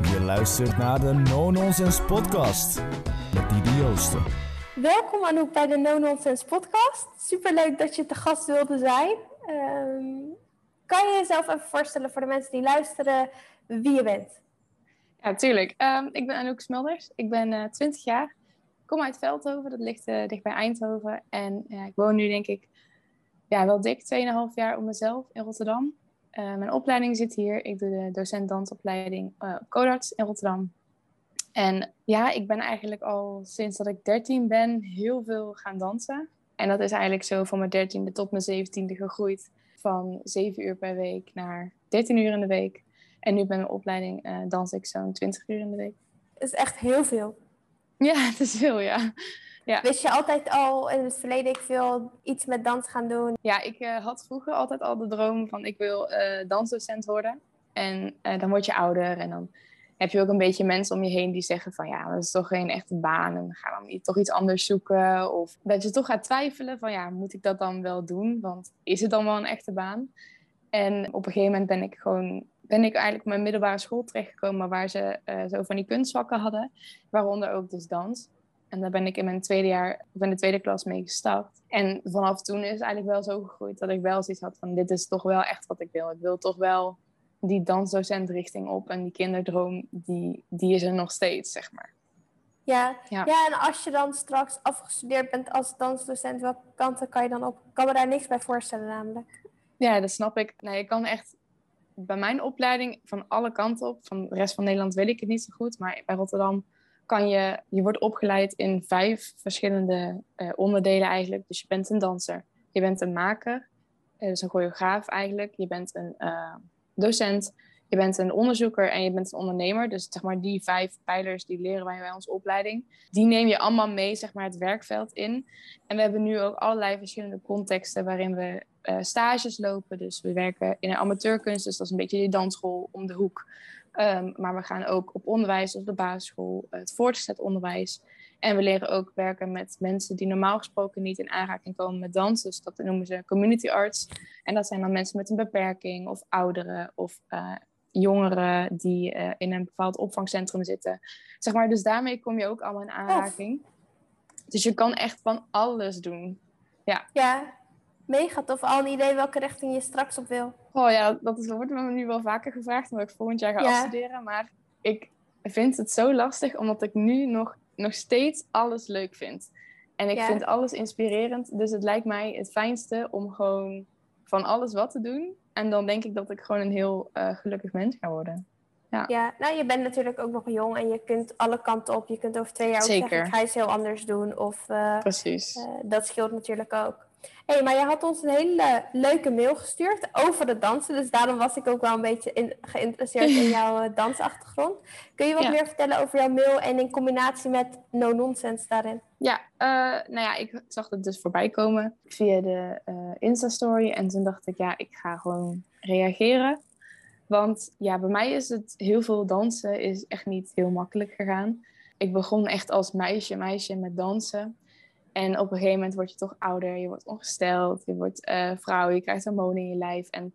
Je luistert naar de No Nonsense Podcast met Didi Joosten. Welkom Anouk bij de No Nonsense Podcast. Superleuk dat je te gast wilde zijn. Ehm, kan je jezelf even voorstellen voor de mensen die luisteren wie je bent? Ja, tuurlijk. Ehm, ik ben Anouk Smulders. Ik ben uh, 20 jaar. Ik kom uit Veldhoven, dat ligt uh, dicht bij Eindhoven. En uh, ik woon nu denk ik ja, wel dik 2,5 jaar op mezelf in Rotterdam. Uh, mijn opleiding zit hier. Ik doe de docent dansopleiding uh, op Codarts in Rotterdam. En ja, ik ben eigenlijk al sinds dat ik 13 ben heel veel gaan dansen. En dat is eigenlijk zo van mijn 13e tot mijn 17e gegroeid. Van 7 uur per week naar 13 uur in de week. En nu bij mijn opleiding uh, dans ik zo'n 20 uur in de week. Dat is echt heel veel. Ja, het is veel, ja. Ja. Wist je altijd al in het verleden ik wil iets met dans gaan doen? Ja, ik uh, had vroeger altijd al de droom van ik wil uh, dansdocent worden. En uh, dan word je ouder en dan heb je ook een beetje mensen om je heen die zeggen van ja, dat is toch geen echte baan en ga dan toch iets anders zoeken. Of dat je toch gaat twijfelen van ja, moet ik dat dan wel doen? Want is het dan wel een echte baan? En op een gegeven moment ben ik gewoon ben ik eigenlijk op mijn middelbare school terechtgekomen waar ze zo van die kunstvakken hadden, waaronder ook dus dans. En daar ben ik in mijn tweede jaar, of in de tweede klas mee gestart. En vanaf toen is het eigenlijk wel zo gegroeid dat ik wel zoiets had van dit is toch wel echt wat ik wil. Ik wil toch wel die dansdocent richting op. En die kinderdroom, die, die is er nog steeds, zeg maar. Ja, ja. ja, en als je dan straks afgestudeerd bent als dansdocent, welke kanten kan je dan op? Ik kan me daar niks bij voorstellen namelijk. Ja, dat snap ik. Nee, ik kan echt bij mijn opleiding van alle kanten op. Van de rest van Nederland weet ik het niet zo goed. Maar bij Rotterdam kan je, je wordt opgeleid in vijf verschillende uh, onderdelen eigenlijk. Dus je bent een danser, je bent een maker, uh, dus een choreograaf eigenlijk. Je bent een uh, docent, je bent een onderzoeker en je bent een ondernemer. Dus zeg maar die vijf pijlers die leren wij bij onze opleiding. Die neem je allemaal mee zeg maar het werkveld in. En we hebben nu ook allerlei verschillende contexten waarin we stages lopen. Dus we werken in een amateurkunst, dus dat is een beetje die dansschool om de hoek. Um, maar we gaan ook op onderwijs, op de basisschool, het voortgezet onderwijs. En we leren ook werken met mensen die normaal gesproken niet in aanraking komen met dans. Dus dat noemen ze community arts. En dat zijn dan mensen met een beperking of ouderen of uh, jongeren die uh, in een bepaald opvangcentrum zitten. Zeg maar, dus daarmee kom je ook allemaal in aanraking. Dus je kan echt van alles doen. Ja. Ja, mega tof. Al een idee welke richting je straks op wil. Oh ja, dat is, wordt me nu wel vaker gevraagd, omdat ik volgend jaar ga ja. afstuderen. Maar ik vind het zo lastig, omdat ik nu nog, nog steeds alles leuk vind. En ik ja. vind alles inspirerend. Dus het lijkt mij het fijnste om gewoon van alles wat te doen. En dan denk ik dat ik gewoon een heel uh, gelukkig mens ga worden. Ja. ja, nou je bent natuurlijk ook nog jong en je kunt alle kanten op. Je kunt over twee jaar ook Zeker. zeggen, ik ga iets heel anders doen. Of, uh, Precies. Uh, dat scheelt natuurlijk ook. Hé, hey, maar je had ons een hele leuke mail gestuurd over de dansen. Dus daarom was ik ook wel een beetje in, geïnteresseerd in jouw uh, dansachtergrond. Kun je wat ja. meer vertellen over jouw mail en in combinatie met No Nonsense daarin? Ja, uh, nou ja, ik zag het dus voorbij komen via de uh, Insta-story. En toen dacht ik, ja, ik ga gewoon reageren. Want ja, bij mij is het heel veel dansen is echt niet heel makkelijk gegaan. Ik begon echt als meisje, meisje met dansen. En op een gegeven moment word je toch ouder, je wordt ongesteld, je wordt uh, vrouw, je krijgt hormonen in je lijf. En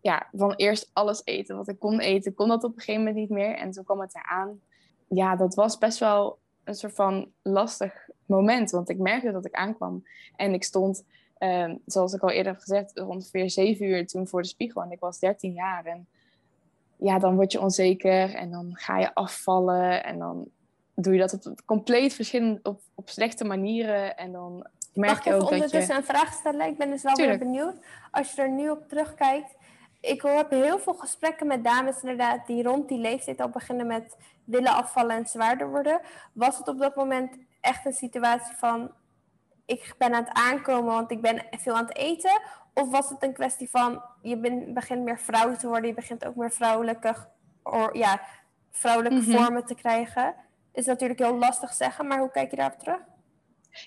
ja, van eerst alles eten wat ik kon eten, kon dat op een gegeven moment niet meer. En toen kwam het eraan. Ja, dat was best wel een soort van lastig moment, want ik merkte dat ik aankwam. En ik stond, uh, zoals ik al eerder heb gezegd, ongeveer zeven uur toen voor de spiegel. En ik was 13 jaar. En ja, dan word je onzeker en dan ga je afvallen en dan doe je dat op compleet verschillende, op, op slechte manieren. En dan merk Mag je ook dat je... ondertussen een vraag stellen? Ik ben dus wel weer benieuwd. Als je er nu op terugkijkt. Ik heb heel veel gesprekken met dames inderdaad die rond die leeftijd al beginnen met willen afvallen en zwaarder worden. Was het op dat moment echt een situatie van ik ben aan het aankomen want ik ben veel aan het eten? Of was het een kwestie van je ben, begint meer vrouw te worden, je begint ook meer vrouwelijke, or, ja, vrouwelijke mm -hmm. vormen te krijgen? Is natuurlijk heel lastig zeggen, maar hoe kijk je daarop terug?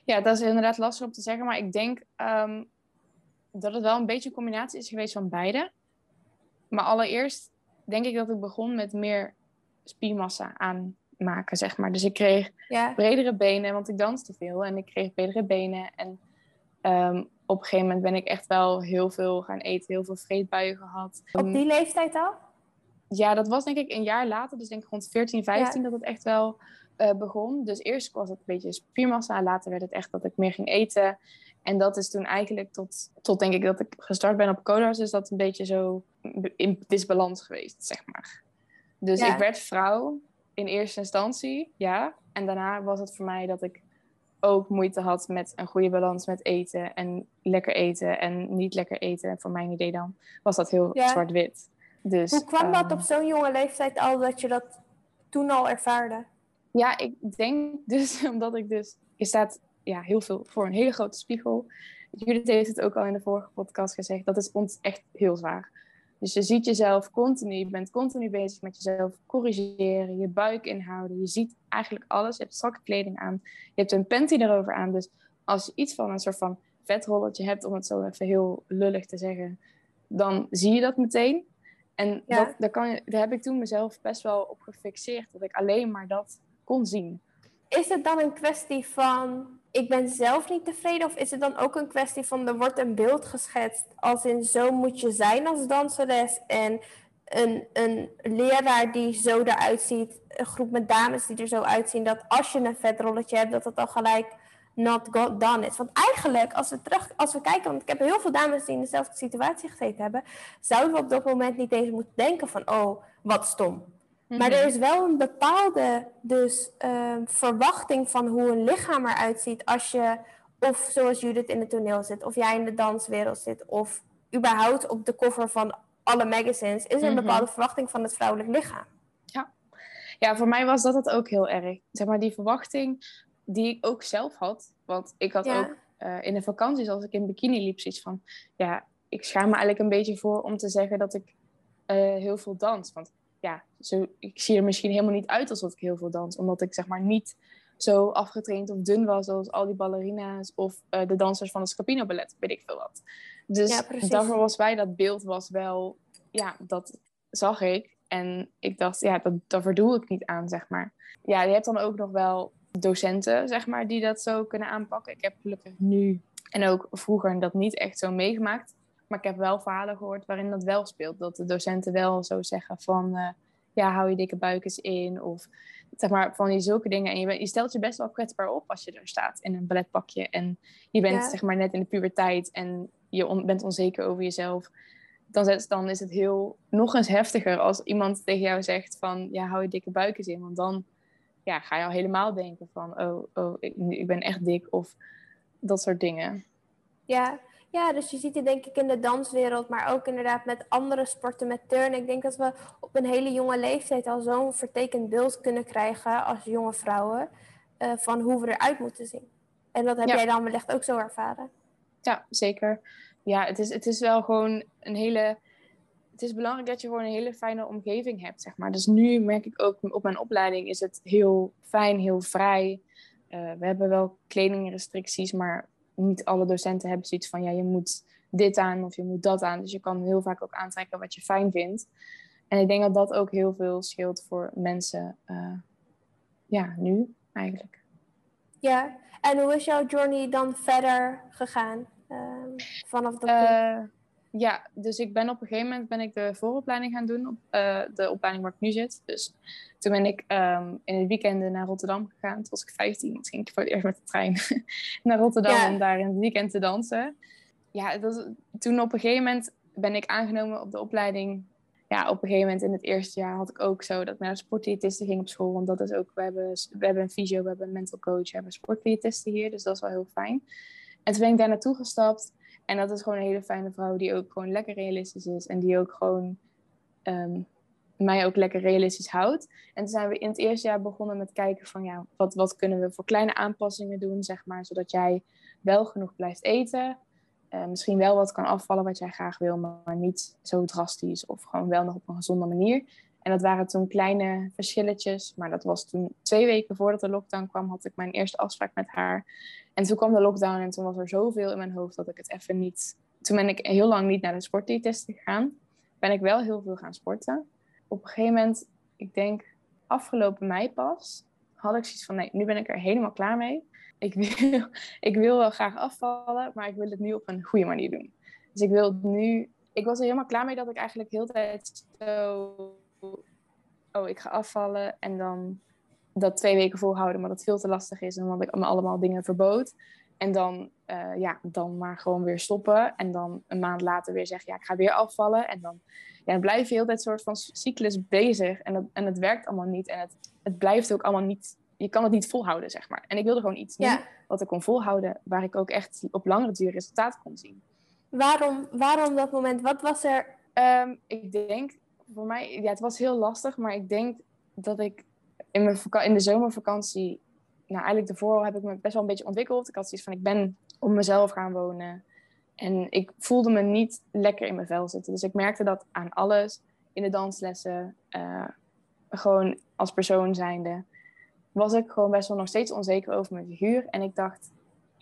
Ja, dat is inderdaad lastig om te zeggen, maar ik denk um, dat het wel een beetje een combinatie is geweest van beide. Maar allereerst denk ik dat ik begon met meer spiermassa aanmaken, zeg maar. Dus ik kreeg ja. bredere benen, want ik danste veel en ik kreeg bredere benen. En um, op een gegeven moment ben ik echt wel heel veel gaan eten, heel veel vreedbuien gehad. Op die leeftijd al? Ja, dat was denk ik een jaar later, dus denk ik rond 14, 15 dat het echt wel uh, begon. Dus eerst was het een beetje spiermassa, later werd het echt dat ik meer ging eten. En dat is toen eigenlijk tot, tot denk ik dat ik gestart ben op Kodas, is dat een beetje zo in disbalans geweest, zeg maar. Dus ik werd vrouw in eerste instantie, ja. En daarna was het voor mij dat ik ook moeite had met een goede balans met eten en lekker eten en niet lekker eten. Voor mijn idee dan was dat heel zwart-wit. Dus, Hoe kwam dat op ehm, zo'n jonge leeftijd al dat je dat toen al ervaarde? Ja, ik denk dus omdat ik dus... Je staat ja, heel veel voor een hele grote spiegel. Judith heeft het ook al in de vorige podcast gezegd. Dat is ons echt heel zwaar. Dus je ziet jezelf continu, je bent continu bezig met jezelf corrigeren, je buik inhouden. Je ziet eigenlijk alles. Je hebt strakke kleding aan. Je hebt een panty erover aan. Dus als je iets van een soort van vetrolletje hebt, om het zo even heel lullig te zeggen, dan zie je dat meteen. En dat, daar, kan daar heb ik toen mezelf best wel op gefixeerd, dat ik alleen maar dat kon zien. Is het dan een kwestie van ik ben zelf niet tevreden? Of is het dan ook een kwestie van er wordt een beeld geschetst als in zo moet je zijn als danseres en een, een leraar die zo eruit ziet, een groep met dames die er zo uitzien, dat als je een vetrolletje hebt, dat het al gelijk not got done is. Want eigenlijk, als we, terug, als we kijken, want ik heb heel veel dames die in dezelfde situatie gezeten hebben, zouden we op dat moment niet eens moeten denken van, oh, wat stom. Maar er mhm. is wel een bepaalde dus, uh, verwachting van hoe een lichaam eruit ziet als je, of zoals Judith in het toneel zit, of jij in de danswereld zit, of überhaupt op de cover van alle magazines, is er een mhm. bepaalde verwachting van het vrouwelijk lichaam. Ja. ja, voor mij was dat het ook heel erg. Zeg maar, die verwachting die ik ook zelf had. Want ik had ook uh, in de vakanties, als ik in bikini liep, zoiets van... Ja, ik schaam me eigenlijk een beetje voor om te zeggen dat ik uh, heel veel dans. Want ja, zo, ik zie er misschien helemaal niet uit alsof ik heel veel dans. Omdat ik zeg maar niet zo afgetraind of dun was als al die ballerina's of uh, de dansers van het Scapino Ballet, weet ik veel wat. Dus ja, daarvoor was bij dat beeld was wel, ja, dat zag ik. En ik dacht, ja, dat, daar verdoe ik niet aan, zeg maar. Ja, je hebt dan ook nog wel docenten, zeg maar, die dat zo kunnen aanpakken. Ik heb gelukkig nu en ook vroeger dat niet echt zo meegemaakt. Maar ik heb wel verhalen gehoord waarin dat wel speelt. Dat de docenten wel zo zeggen van... Uh, ja, hou je dikke buik eens in. Of zeg maar van die zulke dingen. En je, je stelt je best wel kwetsbaar op als je er staat in een balletpakje. En je bent zeg maar net in de puberteit en je bent onzeker over jezelf. Dan, dan is het heel nog eens heftiger als iemand tegen jou zegt van... Ja, hou je dikke buik eens in. Want dan ja, ga je al helemaal denken van... Oh, oh ik, ik ben echt dik. Of dat soort dingen. Ja, ja, dus je ziet het denk ik in de danswereld, maar ook inderdaad met andere sporten, met turnen. Ik denk dat we op een hele jonge leeftijd al zo'n vertekend beeld kunnen krijgen als jonge vrouwen uh, van hoe we eruit moeten zien. En dat heb jij dan wellicht ook zo ervaren. Ja, zeker. Ja, het is, het is wel gewoon een hele. Het is belangrijk dat je gewoon een hele fijne omgeving hebt, zeg maar. Dus nu merk ik ook op mijn opleiding is het heel fijn, heel vrij. Uh, we hebben wel kledingrestricties, maar niet alle docenten hebben zoiets van, ja, je moet dit aan of je moet dat aan. Dus je kan heel vaak ook aantrekken wat je fijn vindt. En ik denk dat dat ook heel veel scheelt voor mensen, uh, ja, nu eigenlijk. Ja, en hoe is jouw journey dan verder gegaan uh, vanaf dat uh, Ja, dus ik ben op een gegeven moment ben ik de vooropleiding gaan doen, op de opleiding waar ik nu zit. Dus toen ben ik um, in het weekend naar Rotterdam gegaan. Toen was ik 15. Toen ging ik voor het eerst met de trein naar Rotterdam om daar in het weekend te dansen. Ja, dat, toen op een gegeven moment ben ik aangenomen op de opleiding. Ja, op een gegeven moment in het eerste jaar had ik ook zo dat ik naar sportdiëtisten ging op school. Want dat is ook, we hebben, we hebben een fysio, we hebben een mental coach, we hebben sportdiëtisten hier. Dus dat is wel heel fijn. En toen ben ik daar naartoe gestapt. En dat is gewoon een hele fijne vrouw die ook gewoon lekker realistisch is. En die ook gewoon um, mij ook lekker realistisch houdt. En toen zijn we in het eerste jaar begonnen met kijken van ja, wat, wat kunnen we voor kleine aanpassingen doen, zeg maar, zodat jij wel genoeg blijft eten. Uh, misschien wel wat kan afvallen wat jij graag wil, maar niet zo drastisch of gewoon wel nog op een gezonde manier. En dat waren toen kleine verschilletjes, maar dat was toen twee weken voordat de lockdown kwam, had ik mijn eerste afspraak met haar. En toen kwam de lockdown en toen was er zoveel in mijn hoofd dat ik het even niet... Toen ben ik heel lang niet naar de sportdiëtist gegaan. Ben ik wel heel veel gaan sporten op een gegeven moment, ik denk afgelopen mei pas, had ik zoiets van nee, nu ben ik er helemaal klaar mee. Ik wil, ik wil wel graag afvallen, maar ik wil het nu op een goede manier doen. Dus ik wil nu, ik was er helemaal klaar mee dat ik eigenlijk heel de tijd zo oh, ik ga afvallen en dan dat twee weken volhouden, maar dat veel te lastig is en omdat ik me allemaal dingen verbood. En dan, uh, ja, dan maar gewoon weer stoppen. En dan een maand later weer zeggen, ja, ik ga weer afvallen. En dan, ja, dan blijf je heel tijd soort van cyclus bezig. En, dat, en het werkt allemaal niet. En het, het blijft ook allemaal niet, je kan het niet volhouden, zeg maar. En ik wilde gewoon iets ja. wat ik kon volhouden, waar ik ook echt op langere duur resultaat kon zien. Waarom, waarom dat moment? Wat was er? Um, ik denk, voor mij, ja, het was heel lastig, maar ik denk dat ik in, mijn in de zomervakantie, nou eigenlijk daarvoor heb ik me best wel een beetje ontwikkeld. Ik had zoiets van, ik ben op mezelf gaan wonen. En ik voelde me niet lekker in mijn vel zitten. Dus ik merkte dat aan alles, in de danslessen, uh, gewoon als persoon zijnde, was ik gewoon best wel nog steeds onzeker over mijn figuur. En ik dacht,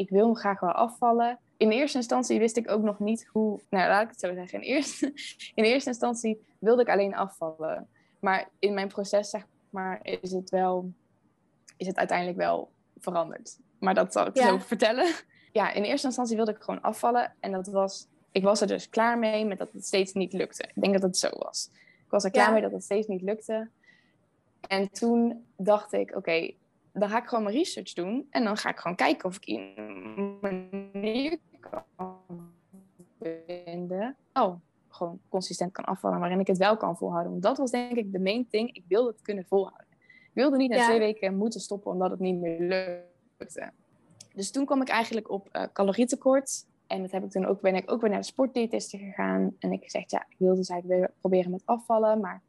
ik wil hem graag wel afvallen. In eerste instantie wist ik ook nog niet hoe, nou laat ik het zo zeggen. In eerste, in eerste instantie wilde ik alleen afvallen. Maar in mijn proces zeg maar is het wel, is het uiteindelijk wel veranderd. Maar dat zal ik zo vertellen. Ja, in eerste instantie wilde ik gewoon afvallen. En dat was, ik was er dus klaar mee met dat het steeds niet lukte. Ik denk dat het zo was. Ik was er klaar mee dat het steeds niet lukte. En toen dacht ik, oké, dan ga ik gewoon mijn research doen. En dan ga ik gewoon kijken of ik een manier kan vinden. Oh, gewoon consistent kan afvallen, waarin ik het wel kan volhouden. Want dat was denk ik de main thing. Ik wilde het kunnen volhouden. Ik wilde niet na twee weken moeten stoppen omdat het niet meer lukte. Dus toen kwam ik eigenlijk op uh, calorietekort. En dat heb ik toen ook, ben ik ook weer naar de sportdiëtiste gegaan. En ik gezegd, ja, ik wilde dus eigenlijk weer proberen met afvallen. Maar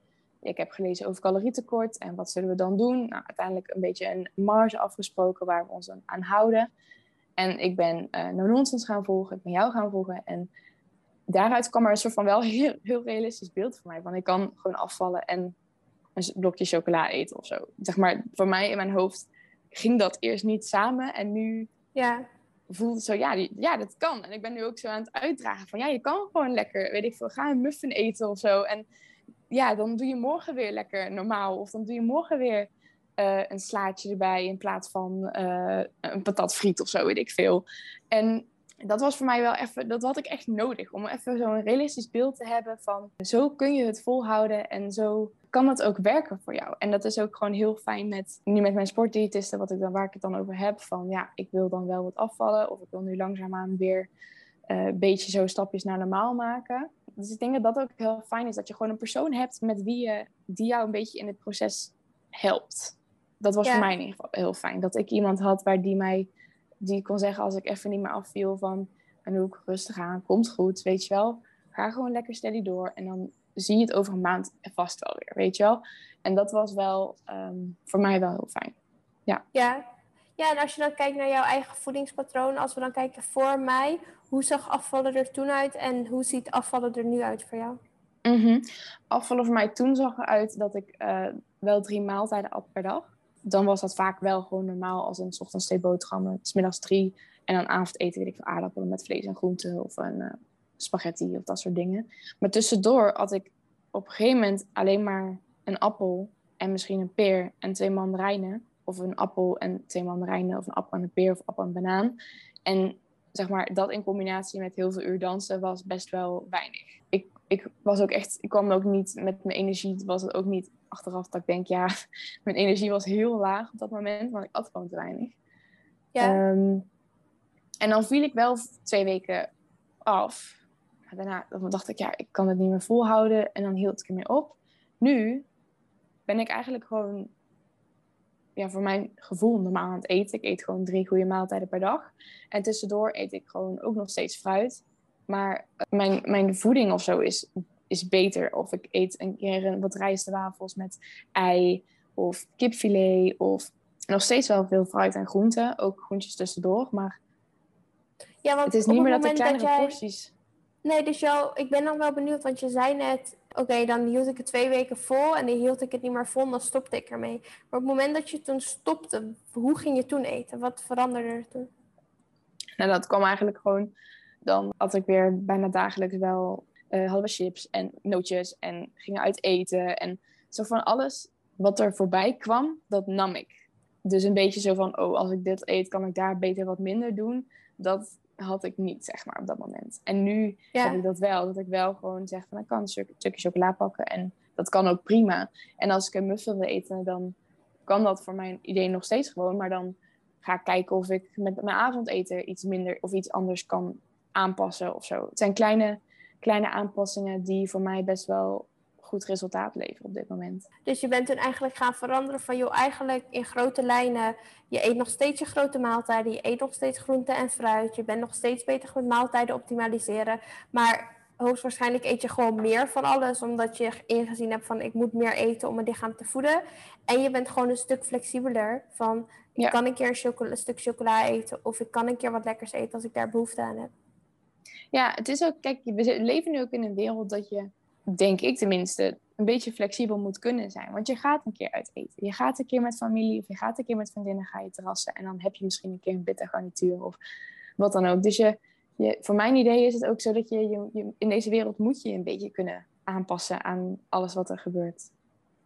ik heb gelezen over calorietekort. En wat zullen we dan doen? Nou, uiteindelijk een beetje een marge afgesproken waar we ons aan houden. En ik ben uh, No Nonsense gaan volgen. Ik ben jou gaan volgen. En daaruit kwam er een soort van wel heel, heel realistisch beeld voor mij. Want ik kan gewoon afvallen en een blokje chocola eten of zo. Zeg maar, voor mij in mijn hoofd ging dat eerst niet samen. En nu ja. voelde het zo, ja, die, ja, dat kan. En ik ben nu ook zo aan het uitdragen van, ja, je kan gewoon lekker, weet ik veel, ga een muffin eten of zo. En ja, dan doe je morgen weer lekker normaal. Of dan doe je morgen weer uh, een slaatje erbij in plaats van uh, een patatfriet of zo, weet ik veel. En dat was voor mij wel even, dat had ik echt nodig. Om even zo'n realistisch beeld te hebben van zo kun je het volhouden en zo kan het ook werken voor jou. En dat is ook gewoon heel fijn met, nu met mijn sportdiëtisten, wat ik dan, waar ik het dan over heb. Van ja, ik wil dan wel wat afvallen of ik wil nu langzaamaan weer uh, een beetje zo stapjes naar normaal maken. Dus ik denk dat dat ook heel fijn is, dat je gewoon een persoon hebt met wie je, die jou een beetje in het proces helpt. Dat was voor mij in ieder geval heel fijn. Dat ik iemand had waar die mij die kon zeggen als ik even niet meer afviel van en doe ik rustig aan, komt goed, weet je wel. Ga gewoon lekker steady door en dan zie je het over een maand vast wel weer, weet je wel. En dat was wel ehm, voor mij wel heel fijn. Ja. ja. Ja, en als je dan kijkt naar jouw eigen voedingspatroon, als we dan kijken voor mij, hoe zag afvallen er toen uit en hoe ziet afvallen er nu uit voor jou? Mm Afvallen voor mij toen zag eruit dat ik uh, wel drie maaltijden at per dag dan was dat vaak wel gewoon normaal als een ochtends twee boterhammen, smiddags drie. En dan avondeten weet ik veel aardappelen met vlees en groenten of een uh, spaghetti of dat soort dingen. Maar tussendoor had ik op een gegeven moment alleen maar een appel en misschien een peer en twee mandarijnen. Of een appel en twee mandarijnen of een appel en een peer of appel en een banaan. En zeg maar, dat in combinatie met heel veel uur dansen was best wel weinig. Ik, ik was ook echt, ik kwam ook niet met mijn energie, was het ook niet achteraf dat ik denk, ja, mijn energie was heel laag op dat moment, want ik at gewoon te weinig. Ja. Ehm, en dan viel ik wel twee weken af. Daarna dacht ik, ja, ik kan het niet meer volhouden. En dan hield ik ermee op. Nu ben ik eigenlijk gewoon, ja, voor mijn gevoel normaal aan het eten. Ik eet gewoon drie goede maaltijden per dag. En tussendoor eet ik gewoon ook nog steeds fruit. Maar mijn, mijn voeding of zo is is beter. Of ik eet een keer een, wat rijstwafels met ei of kipfilet of nog steeds wel veel fruit en groenten. Ook groentjes tussendoor, maar ja, want het is niet meer dat de kleinere jij... porties... Nee, dus jou, ik ben dan wel benieuwd, want je zei net, oké, dan hield ik het twee weken vol en dan hield ik het niet meer vol, dan stopte ik ermee. Maar op het moment dat je toen stopte, hoe ging je toen eten? Wat veranderde er toen? Nou, dat kwam eigenlijk gewoon, dan had ik weer bijna dagelijks wel uh, chips en nootjes en gingen uit eten. En zo van alles wat er voorbij kwam, dat nam ik. Dus een beetje zo van, oh, als ik dit eet, kan ik daar beter wat minder doen. Dat had ik niet, zeg maar, op dat moment. En nu heb ik dat wel. Dat ik wel gewoon zeg van, ik kan een stukje chocola pakken en dat kan ook prima. En als ik een muffin wil eten, dan kan dat voor mijn idee nog steeds gewoon. Maar dan ga ik kijken of ik met mijn avondeten iets minder of iets anders kan aanpassen of zo. Het zijn kleine, kleine aanpassingen die voor mij best wel goed resultaat leveren op dit moment. Dus je bent toen eigenlijk gaan veranderen van, joh, eigenlijk in grote lijnen, je eet nog steeds je grote maaltijden, je eet nog steeds groente en fruit, je bent nog steeds bezig met maaltijden optimaliseren, maar hoogstwaarschijnlijk eet je gewoon meer van alles, omdat je ingezien hebt van, ik moet meer eten om mijn lichaam te voeden. En je bent gewoon een stuk flexibeler van, ik kan een keer een, een stuk chocola eten of ik kan een keer wat lekkers eten als ik daar behoefte aan heb. Ja, het is ook, kijk, we leven nu ook in een wereld dat je denk ik tenminste, een beetje flexibel moet kunnen zijn. Want je gaat een keer uit eten. Je gaat een keer met familie of je gaat een keer met vriendinnen ga je terrassen. En dan heb je misschien een keer een bitter garnituur of wat dan ook. Dus je, je, voor mijn idee is het ook zo dat je, je, je in deze wereld moet je een beetje kunnen aanpassen aan alles wat er gebeurt.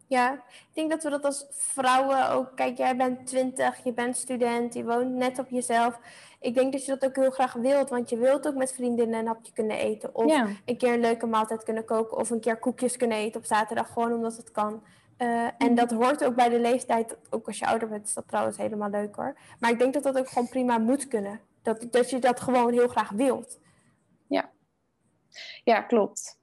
Ja, ik denk dat we dat als vrouwen ook. Kijk, jij bent 20, je bent student, je woont net op jezelf. Ik denk dat je dat ook heel graag wilt, want je wilt ook met vriendinnen een hapje kunnen eten. Of een keer een leuke maaltijd kunnen koken, of een keer koekjes kunnen eten op zaterdag, gewoon omdat het kan. Uh, en mhm. dat hoort ook bij de leeftijd, ook als je ouder bent, is dat trouwens helemaal leuk hoor. Maar ik denk dat dat ook gewoon prima moet kunnen. Dat, dat je dat gewoon heel graag wilt. Ja, ja klopt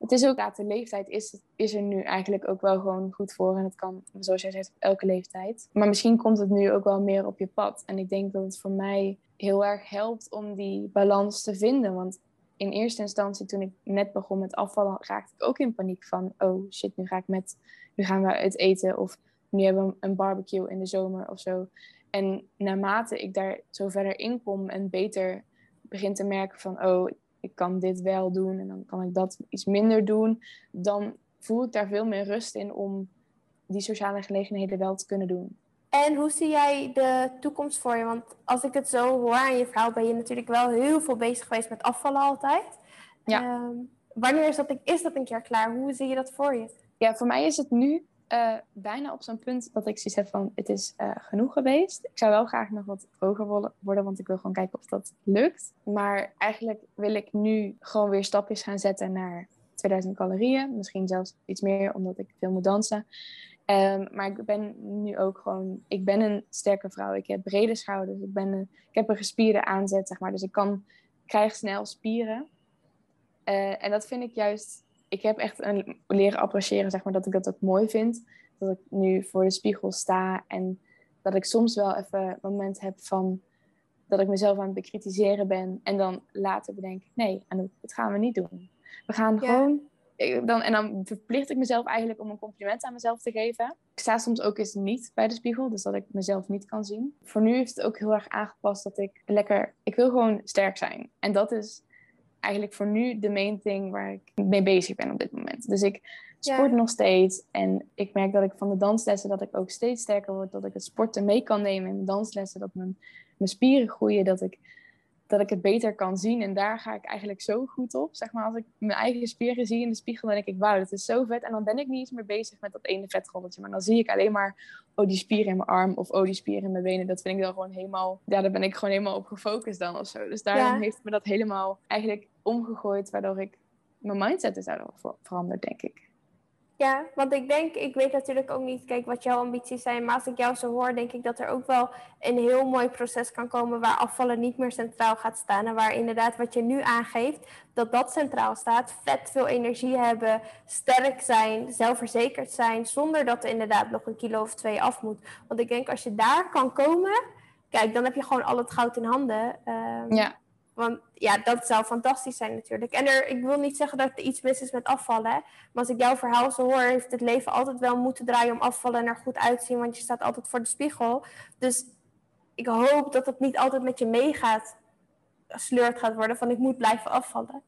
het is ook, ja, de leeftijd is, is er nu eigenlijk ook wel gewoon goed voor. En het kan, zoals jij zegt, op elke leeftijd. Maar misschien komt het nu ook wel meer op je pad. En ik denk dat het voor mij heel erg helpt om die balans te vinden. Want in eerste instantie, toen ik net begon met afvallen, raakte ik ook in paniek van... Oh shit, nu ga ik met... Nu gaan we het eten of nu hebben we een barbecue in de zomer of zo. En naarmate ik daar zo verder in kom en beter begin te merken van... Oh, ik kan dit wel doen en dan kan ik dat iets minder doen, dan voel ik daar veel meer rust in om die sociale gelegenheden wel te kunnen doen. En hoe zie jij de toekomst voor je? Want als ik het zo hoor aan je vrouw, ben je natuurlijk wel heel veel bezig geweest met afvallen altijd. Ja. Ehm, wanneer is dat, is dat een keer klaar? Hoe zie je dat voor je? Ja, voor mij is het nu uh, bijna op zo'n punt dat ik zoiets heb van het is uh, genoeg geweest. Ik zou wel graag nog wat hoger worden, want ik wil gewoon kijken of dat lukt. Maar eigenlijk wil ik nu gewoon weer stapjes gaan zetten naar 2000 calorieën. Misschien zelfs iets meer, omdat ik veel moet dansen. Um, maar ik ben nu ook gewoon, ik ben een sterke vrouw. Ik heb brede schouders. Ik, ben een, ik heb een gespierde aanzet, zeg maar. Dus ik kan, krijg snel spieren. Uh, en dat vind ik juist ik heb echt een leren appreciëren, zeg maar, dat ik dat ook mooi vind. Dat ik nu voor de spiegel sta en dat ik soms wel even een moment heb van dat ik mezelf aan het bekritiseren ben en dan later bedenk, nee, dat gaan we niet doen. We gaan gewoon, dan, en dan verplicht ik mezelf eigenlijk om een compliment aan mezelf te geven. Ik sta soms ook eens niet bij de spiegel, dus dat ik mezelf niet kan zien. Voor nu heeft het ook heel erg aangepast dat ik lekker, ik wil gewoon sterk zijn. En dat is eigenlijk voor nu de main thing waar ik mee bezig ben op dit moment. Dus ik sport nog steeds en ik merk dat ik van de danslessen dat ik ook steeds sterker word, dat ik het sporten mee kan nemen in de danslessen, dat mijn, mijn spieren groeien, dat ik dat ik het beter kan zien. En daar ga ik eigenlijk zo goed op. Zeg maar, als ik mijn eigen spieren zie in de spiegel, dan denk ik, wauw, dat is zo vet. En dan ben ik niet eens meer bezig met dat ene vetrolletje. Maar dan zie ik alleen maar, oh, die spier in mijn arm of oh, die spier in mijn benen. Dat vind ik dan gewoon helemaal, ja, daar ben ik gewoon helemaal op gefocust dan of zo. Dus daarom heeft me dat helemaal eigenlijk omgegooid, waardoor ik mijn mindset is daardoor veranderd, denk ik. Ja, want ik denk, ik weet natuurlijk ook niet, kijk, wat jouw ambities zijn, maar als ik jou zo hoor, denk ik dat er ook wel een heel mooi proces kan komen waar afvallen niet meer centraal gaat staan en waar inderdaad wat je nu aangeeft, dat dat centraal staat, vet veel energie hebben, sterk zijn, zelfverzekerd zijn, zonder dat er inderdaad nog een kilo of twee af moet. Want ik denk, als je daar kan komen, kijk, dan heb je gewoon al het goud in handen. Um, ja. Want ja, dat zou fantastisch zijn natuurlijk. En er, ik wil niet zeggen dat er iets mis is met afvallen. Maar als ik jouw verhaal zo hoor, heeft het leven altijd wel moeten draaien om afvallen en er goed uitzien. Want je staat altijd voor de spiegel. Dus ik hoop dat het niet altijd met je meegaat, sleurd gaat worden van ik moet blijven afvallen.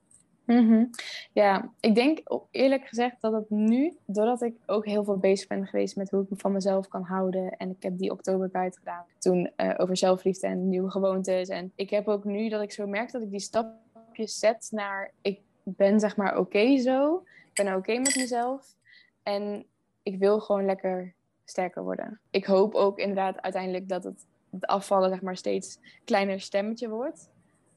Mm Ja, ik denk eerlijk gezegd dat het nu, doordat ik ook heel veel bezig ben geweest met hoe ik me van mezelf kan houden. En ik heb die oktober buiten gedaan toen uh, over zelfliefde en nieuwe gewoontes. En ik heb ook nu dat ik zo merk dat ik die stapjes zet naar ik ben zeg maar oké zo. Ik ben oké met mezelf. En ik wil gewoon lekker sterker worden. Ik hoop ook inderdaad uiteindelijk dat het, afvallen zeg maar steeds kleiner stemmetje wordt.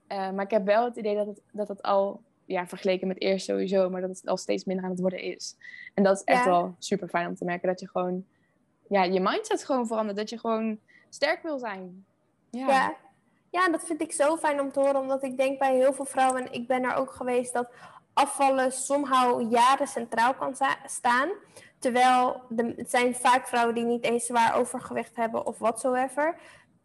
Uh, maar ik heb wel het idee dat het, dat het al ja, vergeleken met eerst sowieso, maar dat het al steeds minder aan het worden is. En dat is echt wel super fijn om te merken dat je gewoon, ja, je mindset gewoon verandert. Dat je gewoon sterk wil zijn. Ja. ja. Ja, dat vind ik zo fijn om te horen, omdat ik denk bij heel veel vrouwen, en ik ben er ook geweest, dat afvallen somehow jaren centraal kan staan. Terwijl de, het zijn vaak vrouwen die niet eens zwaar overgewicht hebben of whatsoever.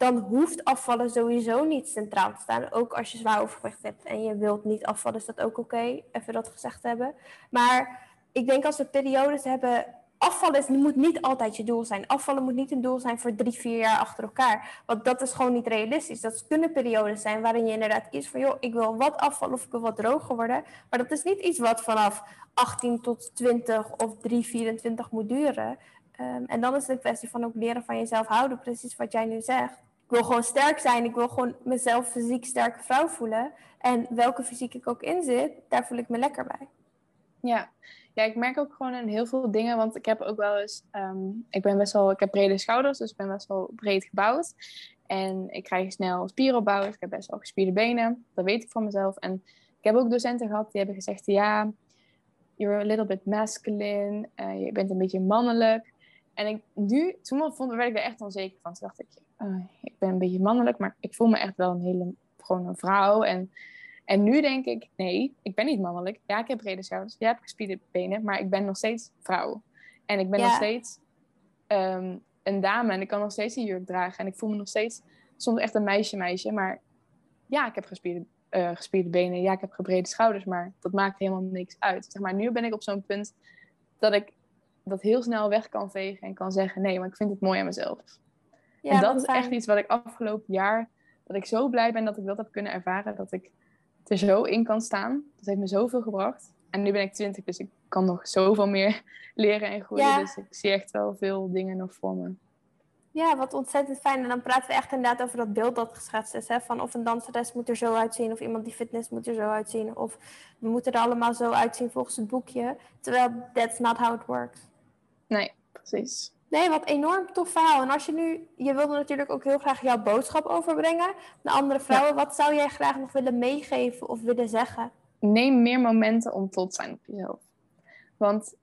Dan hoeft afvallen sowieso niet centraal te staan. Ook als je zwaar overgewicht hebt en je wilt niet afvallen, is dat ook oké. Even dat gezegd hebben. Maar ik denk als we periodes hebben afvallen moet niet altijd je doel zijn. Afvallen moet niet een doel zijn voor drie, vier jaar achter elkaar. Want dat is gewoon niet realistisch. Dat kunnen periodes zijn waarin je inderdaad kiest van... joh, ik wil wat afvallen of ik wil wat droger worden. Maar dat is niet iets wat vanaf 18 tot 20 of 3, 24 moet duren. Um, en dan is het een kwestie van ook leren van jezelf houden. Precies wat jij nu zegt. Wil gewoon sterk zijn. Ik wil gewoon mezelf fysiek sterke vrouw voelen. En welke fysiek ik ook in zit, daar voel ik me lekker bij. Ja, ja, ik merk ook gewoon in heel veel dingen, want ik heb ook wel eens, um, ik ben best wel, ik heb brede schouders, dus ik ben best wel breed gebouwd. En ik krijg snel spieropbouw, dus ik heb best wel gespierde benen, dat weet ik van mezelf. En ik heb ook docenten gehad die hebben gezegd, ja, you're a little bit masculine, uh, je bent een beetje mannelijk. En ik, nu, toen vond, werd ik er echt onzeker van. Toen dacht ik, uh, ik ben een beetje mannelijk, maar ik voel me echt wel een hele, gewoon een vrouw. En en nu denk ik, nee, ik ben niet mannelijk. Ja, ik heb brede schouders. Ja, ik heb gespierde benen. Maar ik ben nog steeds vrouw. En ik ben nog steeds ehm, een dame. En ik kan nog steeds een jurk dragen. En ik voel me nog steeds soms echt een meisje meisje. Maar ja, ik heb gespierde, uh, gespierde benen. Ja, ik heb gebrede schouders. Maar dat maakt helemaal niks uit. Zeg maar, nu ben ik op zo'n punt dat ik dat heel snel weg kan vegen. En kan zeggen, nee, maar ik vind het mooi aan mezelf. Ja, en dat is echt iets wat ik afgelopen jaar... Dat ik zo blij ben dat ik dat heb kunnen ervaren. Dat ik er zo in kan staan. Dat heeft me zoveel gebracht. En nu ben ik 20, dus ik kan nog zoveel meer leren en groeien. Dus ik zie echt wel veel dingen nog voor me. Ja, wat ontzettend fijn. En dan praten we echt inderdaad over dat beeld dat geschetst is. Hè? Van of een danseres moet er zo uitzien, of iemand die fitness moet er zo uitzien. Of we moeten er allemaal zo uitzien volgens het boekje. Terwijl that's not how it works. Nee, precies. Nee, wat enorm tof verhaal. En als je nu, je wilde natuurlijk ook heel graag jouw boodschap overbrengen naar andere vrouwen. Wat zou jij graag nog willen meegeven of willen zeggen? Neem meer momenten om trots zijn op jezelf. Want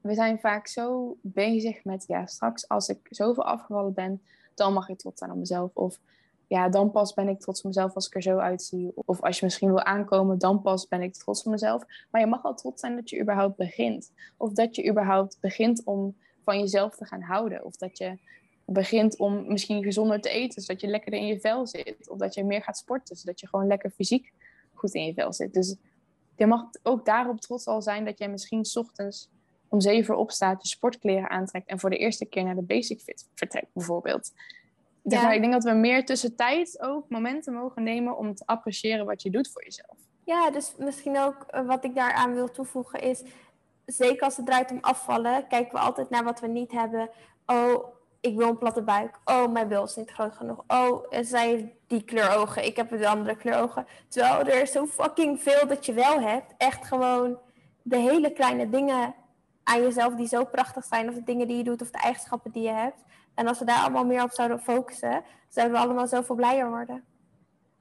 we zijn vaak zo bezig met, ja, straks als ik zoveel afgevallen ben, dan mag ik trots zijn op mezelf. Of ja, dan pas ben ik trots op mezelf als ik er zo uitzie. Of als je misschien wil aankomen, dan pas ben ik trots op mezelf. Maar je mag al trots zijn dat je überhaupt begint. Of dat je überhaupt begint om van jezelf te gaan houden. Of dat je begint om misschien gezonder te eten, zodat je lekkerder in je vel zit. Of dat je meer gaat sporten, zodat je gewoon lekker fysiek goed in je vel zit. Dus je mag ook daarop trots al zijn dat jij misschien ochtends om zeven uur opstaat, je sportkleren aantrekt en voor de eerste keer naar de Basic Fit vertrekt, bijvoorbeeld. Ja. ik denk dat we meer tussentijd ook momenten mogen nemen om te appreciëren wat je doet voor jezelf. Ja, dus misschien ook eh, wat ik daaraan wil toevoegen is, zeker als het draait om afvallen, kijken we altijd naar wat we niet hebben. Oh, ik wil een platte buik. Oh, mijn bil is niet groot genoeg. Oh, zij heeft die kleur ogen. Ik heb de andere kleur ogen. Terwijl er is zo fucking veel dat je wel hebt. Echt gewoon de hele kleine dingen aan jezelf die zo prachtig zijn. Of de dingen die je doet of de eigenschappen die je hebt. En als we daar allemaal meer op zouden focussen, zouden we allemaal zoveel blijer worden.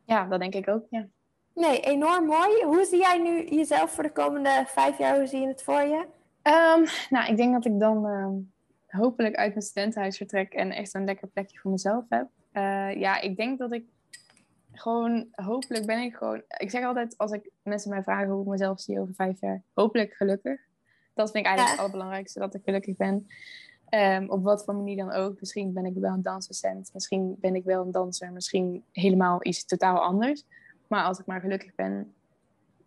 Ja, dat denk ik ook, ja. Nee, enorm mooi. Hoe zie jij nu jezelf voor de komende vijf jaar? Hoe zie je het voor je? Um, nou, ik denk dat ik dan ehm, hopelijk uit mijn studentenhuis vertrek en echt een lekker plekje voor mezelf heb. Uh, ja, ik denk dat ik gewoon, hopelijk ben ik gewoon... Ik zeg altijd, als ik mensen mij vragen hoe ik mezelf zie over vijf jaar, hopelijk gelukkig. Dat vind ik eigenlijk het allerbelangrijkste, dat ik gelukkig ben. Um, op wat voor manier dan ook. Misschien ben ik wel een dansdocent, misschien ben ik wel een danser, misschien helemaal iets totaal anders. Maar als ik maar gelukkig ben.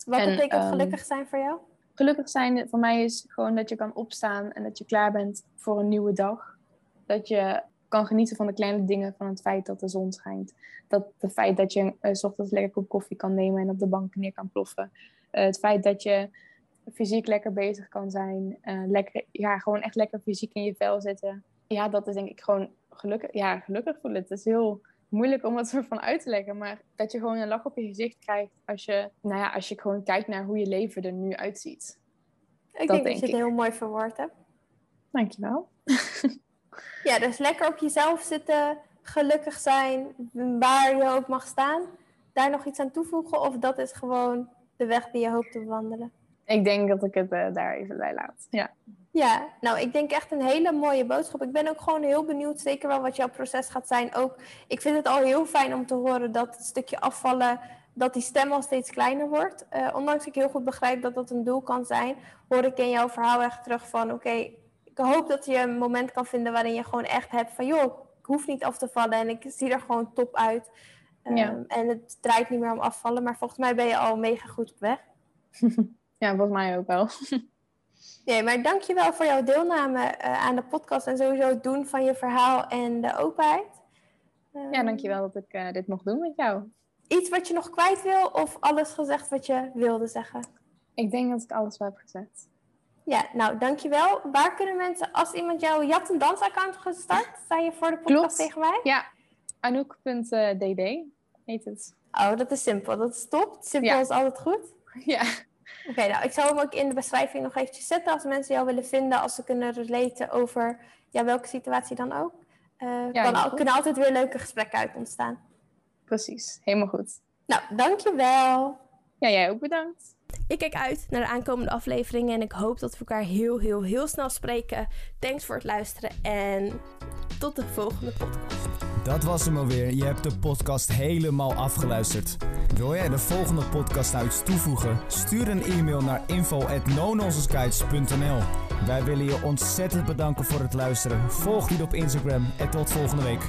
Wat betekent ehm, gelukkig zijn voor jou? Gelukkig zijn voor mij is gewoon dat je kan opstaan en dat je klaar bent voor een nieuwe dag. Dat je kan genieten van de kleine dingen, van het feit dat de zon schijnt. Dat het feit dat je uh, s ochtends lekker kop koffie kan nemen en op de bank neer kan ploffen. Uh, het feit dat je fysiek lekker bezig kan zijn. Uh, lekker, ja, gewoon echt lekker fysiek in je vel zitten. Ja, dat is denk ik gewoon gelukkig, ja, gelukkig voelen. Het is heel moeilijk om het soort van uit te leggen. Maar dat je gewoon een lach op je gezicht krijgt als je, nou ja, als je gewoon kijkt naar hoe je leven er nu uitziet. Ik dat denk, dat je het heel mooi verwoord hebt. Dankjewel. ja, dus lekker op jezelf zitten, gelukkig zijn, waar je ook mag staan. Daar nog iets aan toevoegen of dat is gewoon de weg die je hoopt te wandelen? Ik denk dat ik het uh, daar even bij laat. Ja. Ja, nou, ik denk echt een hele mooie boodschap. Ik ben ook gewoon heel benieuwd, zeker wel wat jouw proces gaat zijn. Ook, ik vind het al heel fijn om te horen dat het stukje afvallen, dat die stem al steeds kleiner wordt. Uh, ondanks ik heel goed begrijp dat dat een doel kan zijn, hoor ik in jouw verhaal echt terug van, oké, ik hoop dat je een moment kan vinden waarin je gewoon echt hebt van, joh, ik hoef niet af te vallen en ik zie er gewoon top uit. ja. Ehm, en het draait niet meer om afvallen, maar volgens mij ben je al mega goed op weg. ja, volgens mij ook wel. Nee, maar dankjewel voor jouw deelname uh, aan de podcast en sowieso het doen van je verhaal en de openheid. Um, ja, dankjewel dat ik uh, dit mocht doen met jou. Iets wat je nog kwijt wil of alles gezegd wat je wilde zeggen? Ik denk dat ik alles wel heb gezegd. Ja, nou dankjewel. Waar kunnen mensen, als iemand jouw Jat en Dans account gestart, sta je voor de podcast Klopt. tegen mij? Ja, anouk.dd heet het. Oh, dat is simpel. Dat is top. Simpel ja. is altijd goed. Ja. Oké, nou, ik zal hem ook in de beschrijving nog eventjes zetten als mensen jou willen vinden, als ze kunnen relaten over ja, welke situatie dan ook. Uh, ja, kan, kunnen altijd weer leuke gesprekken uit ontstaan. Precies, helemaal goed. Nou, dankjewel. Ja, jij ook bedankt. Ik kijk uit naar de aankomende afleveringen en ik hoop dat we elkaar heel, heel, heel snel spreken. Thanks voor het luisteren en tot de volgende podcast. Dat was hem alweer. Je hebt de podcast helemaal afgeluisterd. Wil jij de volgende podcast nou iets toevoegen? Stuur een e-mail naar info@nononsenskites.nl. Wij willen je ontzettend bedanken voor het luisteren. Volg die op Instagram en tot volgende week.